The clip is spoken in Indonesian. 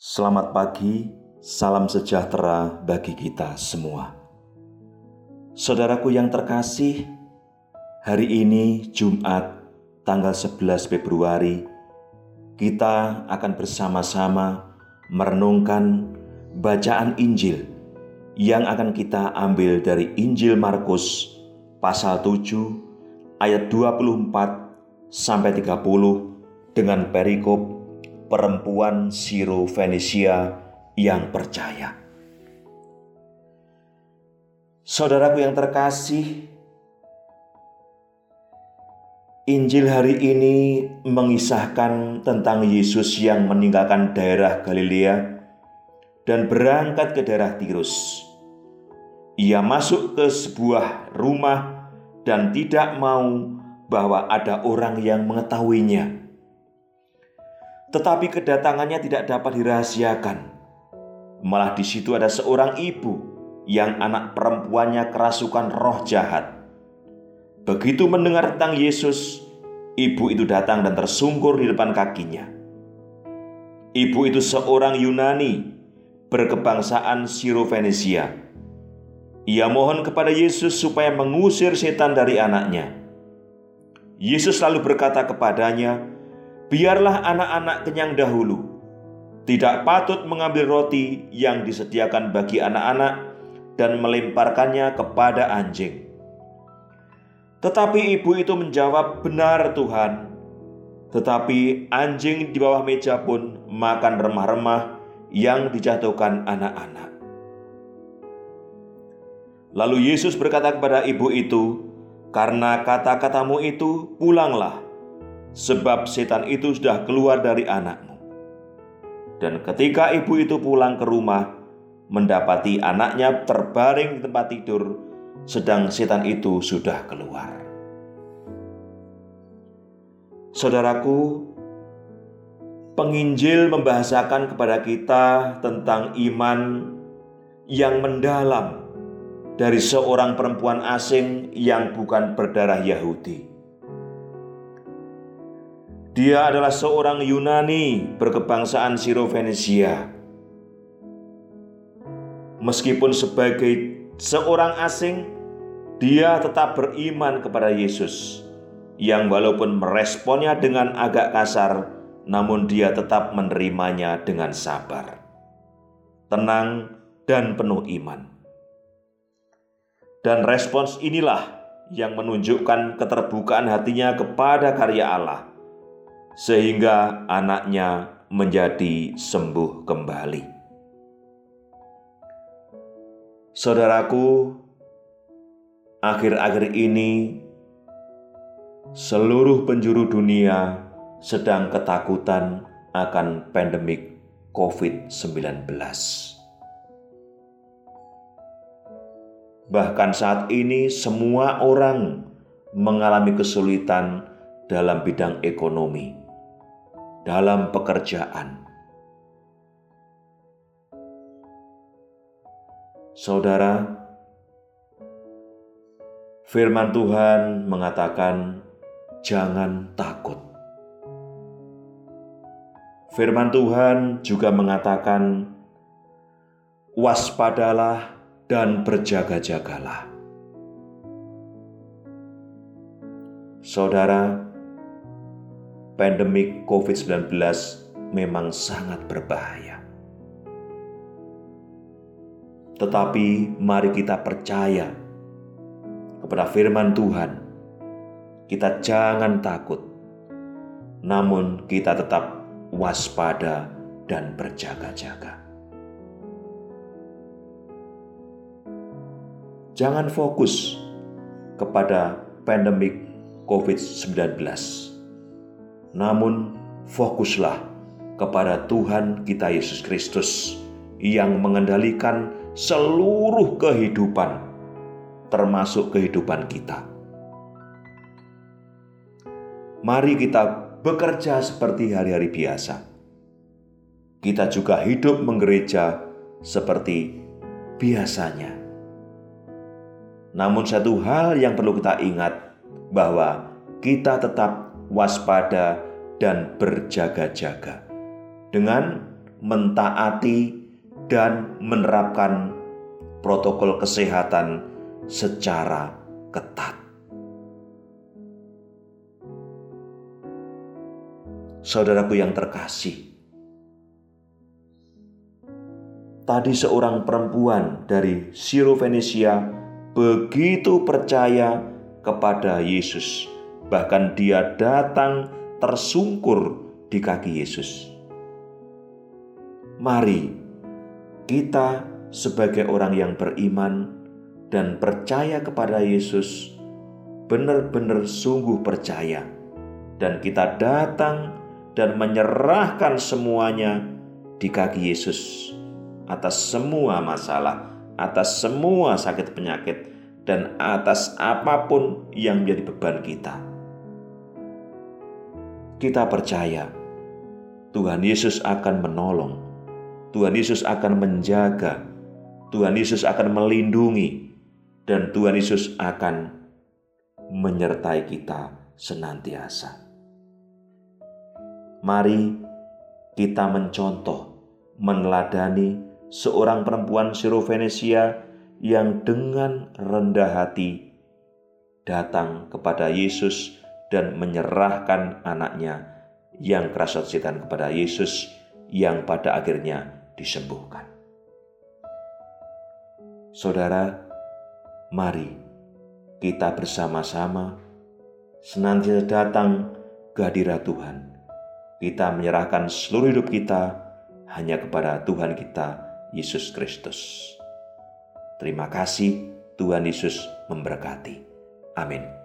Selamat pagi, salam sejahtera bagi kita semua. Saudaraku yang terkasih, hari ini Jumat tanggal 11 Februari kita akan bersama-sama merenungkan bacaan Injil yang akan kita ambil dari Injil Markus pasal 7 ayat 24 sampai 30 dengan perikop perempuan Siro Venesia yang percaya. Saudaraku yang terkasih, Injil hari ini mengisahkan tentang Yesus yang meninggalkan daerah Galilea dan berangkat ke daerah Tirus. Ia masuk ke sebuah rumah dan tidak mau bahwa ada orang yang mengetahuinya. Tetapi kedatangannya tidak dapat dirahasiakan. Malah di situ ada seorang ibu yang anak perempuannya kerasukan roh jahat. Begitu mendengar tentang Yesus, ibu itu datang dan tersungkur di depan kakinya. Ibu itu seorang Yunani berkebangsaan Siro-Venesia. Ia mohon kepada Yesus supaya mengusir setan dari anaknya. Yesus lalu berkata kepadanya, biarlah anak-anak kenyang dahulu. Tidak patut mengambil roti yang disediakan bagi anak-anak dan melemparkannya kepada anjing. Tetapi ibu itu menjawab, "Benar, Tuhan." Tetapi anjing di bawah meja pun makan remah-remah yang dijatuhkan anak-anak. Lalu Yesus berkata kepada ibu itu, "Karena kata-katamu itu, pulanglah." Sebab setan itu sudah keluar dari anakmu. Dan ketika ibu itu pulang ke rumah, mendapati anaknya terbaring di tempat tidur, sedang setan itu sudah keluar. Saudaraku, penginjil membahasakan kepada kita tentang iman yang mendalam dari seorang perempuan asing yang bukan berdarah Yahudi. Dia adalah seorang Yunani berkebangsaan Siro-Venesia. Meskipun sebagai seorang asing, dia tetap beriman kepada Yesus, yang walaupun meresponnya dengan agak kasar, namun dia tetap menerimanya dengan sabar, tenang, dan penuh iman. Dan respons inilah yang menunjukkan keterbukaan hatinya kepada karya Allah sehingga anaknya menjadi sembuh kembali. Saudaraku, akhir-akhir ini seluruh penjuru dunia sedang ketakutan akan pandemik COVID-19. Bahkan saat ini, semua orang mengalami kesulitan dalam bidang ekonomi dalam pekerjaan. Saudara, firman Tuhan mengatakan, "Jangan takut." Firman Tuhan juga mengatakan, "Waspadalah dan berjaga-jagalah." Saudara, pandemik COVID-19 memang sangat berbahaya. Tetapi mari kita percaya kepada firman Tuhan. Kita jangan takut, namun kita tetap waspada dan berjaga-jaga. Jangan fokus kepada pandemik COVID-19 namun fokuslah kepada Tuhan kita Yesus Kristus yang mengendalikan seluruh kehidupan, termasuk kehidupan kita. Mari kita bekerja seperti hari-hari biasa. Kita juga hidup menggereja seperti biasanya. Namun, satu hal yang perlu kita ingat bahwa kita tetap waspada, dan berjaga-jaga dengan mentaati dan menerapkan protokol kesehatan secara ketat. Saudaraku yang terkasih, tadi seorang perempuan dari Siro Venesia begitu percaya kepada Yesus, bahkan dia datang tersungkur di kaki Yesus. Mari kita sebagai orang yang beriman dan percaya kepada Yesus, benar-benar sungguh percaya, dan kita datang dan menyerahkan semuanya di kaki Yesus atas semua masalah, atas semua sakit penyakit, dan atas apa pun yang menjadi beban kita. Kita percaya Tuhan Yesus akan menolong, Tuhan Yesus akan menjaga, Tuhan Yesus akan melindungi, dan Tuhan Yesus akan menyertai kita senantiasa. Mari kita mencontoh, meneladani seorang perempuan Venesia yang dengan rendah hati datang kepada Yesus dan menyerahkan anaknya yang kerasa setan kepada Yesus yang pada akhirnya disembuhkan. Saudara, Mari kita bersama-sama senantiasa datang ke hadirat Tuhan. Kita menyerahkan seluruh hidup kita hanya kepada Tuhan kita, Yesus Kristus. Terima kasih, Tuhan Yesus memberkati. Amin.